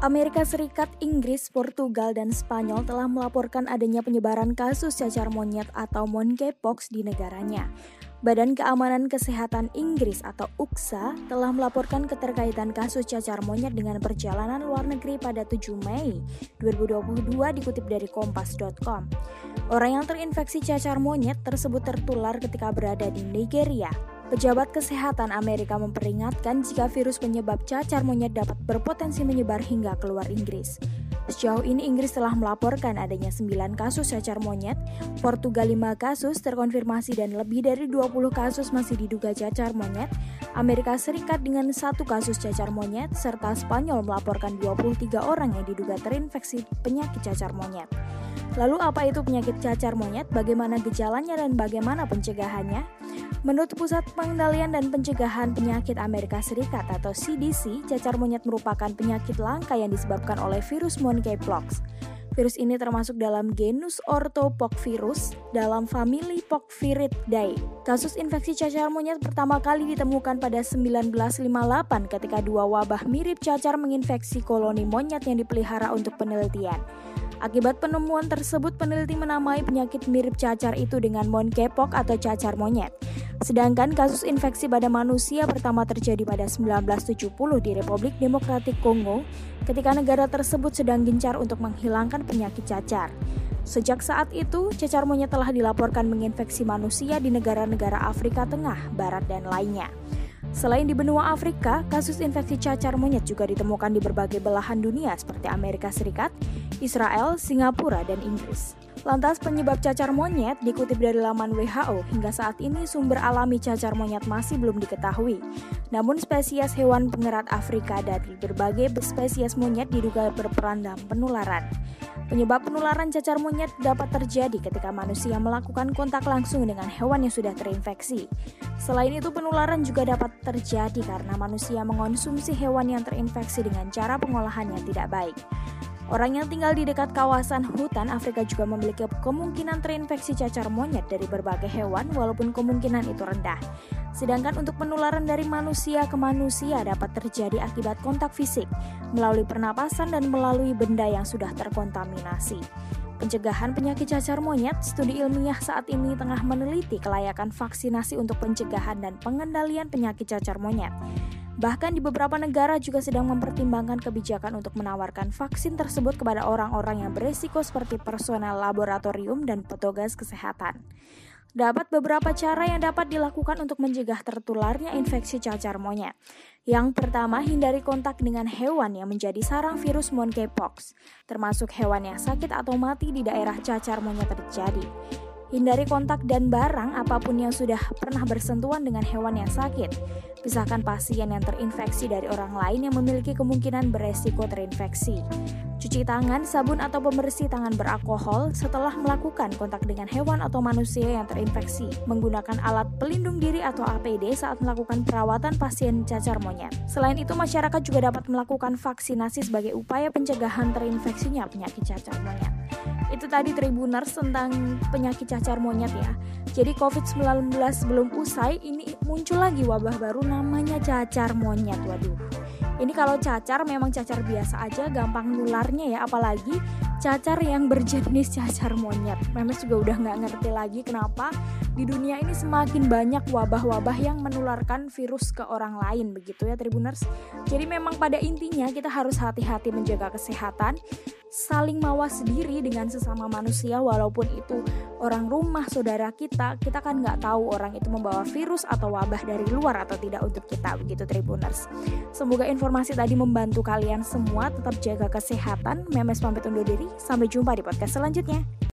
Amerika Serikat, Inggris, Portugal, dan Spanyol telah melaporkan adanya penyebaran kasus cacar monyet atau monkeypox di negaranya. Badan Keamanan Kesehatan Inggris atau UKSA telah melaporkan keterkaitan kasus cacar monyet dengan perjalanan luar negeri pada 7 Mei 2022 dikutip dari kompas.com. Orang yang terinfeksi cacar monyet tersebut tertular ketika berada di Nigeria, Pejabat Kesehatan Amerika memperingatkan jika virus penyebab cacar monyet dapat berpotensi menyebar hingga keluar Inggris. Sejauh ini Inggris telah melaporkan adanya 9 kasus cacar monyet, Portugal 5 kasus terkonfirmasi dan lebih dari 20 kasus masih diduga cacar monyet, Amerika Serikat dengan satu kasus cacar monyet, serta Spanyol melaporkan 23 orang yang diduga terinfeksi penyakit cacar monyet. Lalu apa itu penyakit cacar monyet, bagaimana gejalanya dan bagaimana pencegahannya? Menurut Pusat Pengendalian dan Pencegahan Penyakit Amerika Serikat atau CDC, cacar monyet merupakan penyakit langka yang disebabkan oleh virus monkeypox. Virus ini termasuk dalam genus Orthopoxvirus dalam famili Poxviridae. Kasus infeksi cacar monyet pertama kali ditemukan pada 1958 ketika dua wabah mirip cacar menginfeksi koloni monyet yang dipelihara untuk penelitian. Akibat penemuan tersebut, peneliti menamai penyakit mirip cacar itu dengan monkeypox atau cacar monyet. Sedangkan kasus infeksi pada manusia pertama terjadi pada 1970 di Republik Demokratik Kongo ketika negara tersebut sedang gencar untuk menghilangkan penyakit cacar. Sejak saat itu, cacar monyet telah dilaporkan menginfeksi manusia di negara-negara Afrika Tengah, Barat, dan lainnya. Selain di benua Afrika, kasus infeksi cacar monyet juga ditemukan di berbagai belahan dunia seperti Amerika Serikat, Israel, Singapura, dan Inggris. Lantas penyebab cacar monyet dikutip dari laman WHO hingga saat ini sumber alami cacar monyet masih belum diketahui. Namun spesies hewan pengerat Afrika dari berbagai spesies monyet diduga berperan dalam penularan. Penyebab penularan cacar monyet dapat terjadi ketika manusia melakukan kontak langsung dengan hewan yang sudah terinfeksi. Selain itu penularan juga dapat terjadi karena manusia mengonsumsi hewan yang terinfeksi dengan cara pengolahan yang tidak baik. Orang yang tinggal di dekat kawasan hutan Afrika juga memiliki kemungkinan terinfeksi cacar monyet dari berbagai hewan walaupun kemungkinan itu rendah. Sedangkan untuk penularan dari manusia ke manusia dapat terjadi akibat kontak fisik, melalui pernapasan dan melalui benda yang sudah terkontaminasi. Pencegahan penyakit cacar monyet, studi ilmiah saat ini tengah meneliti kelayakan vaksinasi untuk pencegahan dan pengendalian penyakit cacar monyet. Bahkan di beberapa negara juga sedang mempertimbangkan kebijakan untuk menawarkan vaksin tersebut kepada orang-orang yang beresiko seperti personel laboratorium dan petugas kesehatan. Dapat beberapa cara yang dapat dilakukan untuk mencegah tertularnya infeksi cacar monyet. Yang pertama, hindari kontak dengan hewan yang menjadi sarang virus monkeypox, termasuk hewan yang sakit atau mati di daerah cacar monyet terjadi. Hindari kontak dan barang apa pun yang sudah pernah bersentuhan dengan hewan yang sakit. Pisahkan pasien yang terinfeksi dari orang lain yang memiliki kemungkinan beresiko terinfeksi. Cuci tangan, sabun atau pembersih tangan beralkohol setelah melakukan kontak dengan hewan atau manusia yang terinfeksi. Menggunakan alat pelindung diri atau APD saat melakukan perawatan pasien cacar monyet. Selain itu, masyarakat juga dapat melakukan vaksinasi sebagai upaya pencegahan terinfeksinya penyakit cacar monyet. Itu tadi Tribuners tentang penyakit cacar monyet ya. Jadi COVID-19 belum usai, ini muncul lagi wabah baru namanya cacar monyet. Waduh. Ini kalau cacar memang cacar biasa aja, gampang nularnya ya, apalagi cacar yang berjenis cacar monyet. Memes juga udah nggak ngerti lagi kenapa di dunia ini semakin banyak wabah-wabah yang menularkan virus ke orang lain begitu ya Tribuners. Jadi memang pada intinya kita harus hati-hati menjaga kesehatan, saling mawas diri dengan sesama manusia walaupun itu orang rumah saudara kita kita kan nggak tahu orang itu membawa virus atau wabah dari luar atau tidak untuk kita begitu Tribuners. Semoga informasi tadi membantu kalian semua tetap jaga kesehatan. Memes pamit undur diri. Sampai jumpa di podcast selanjutnya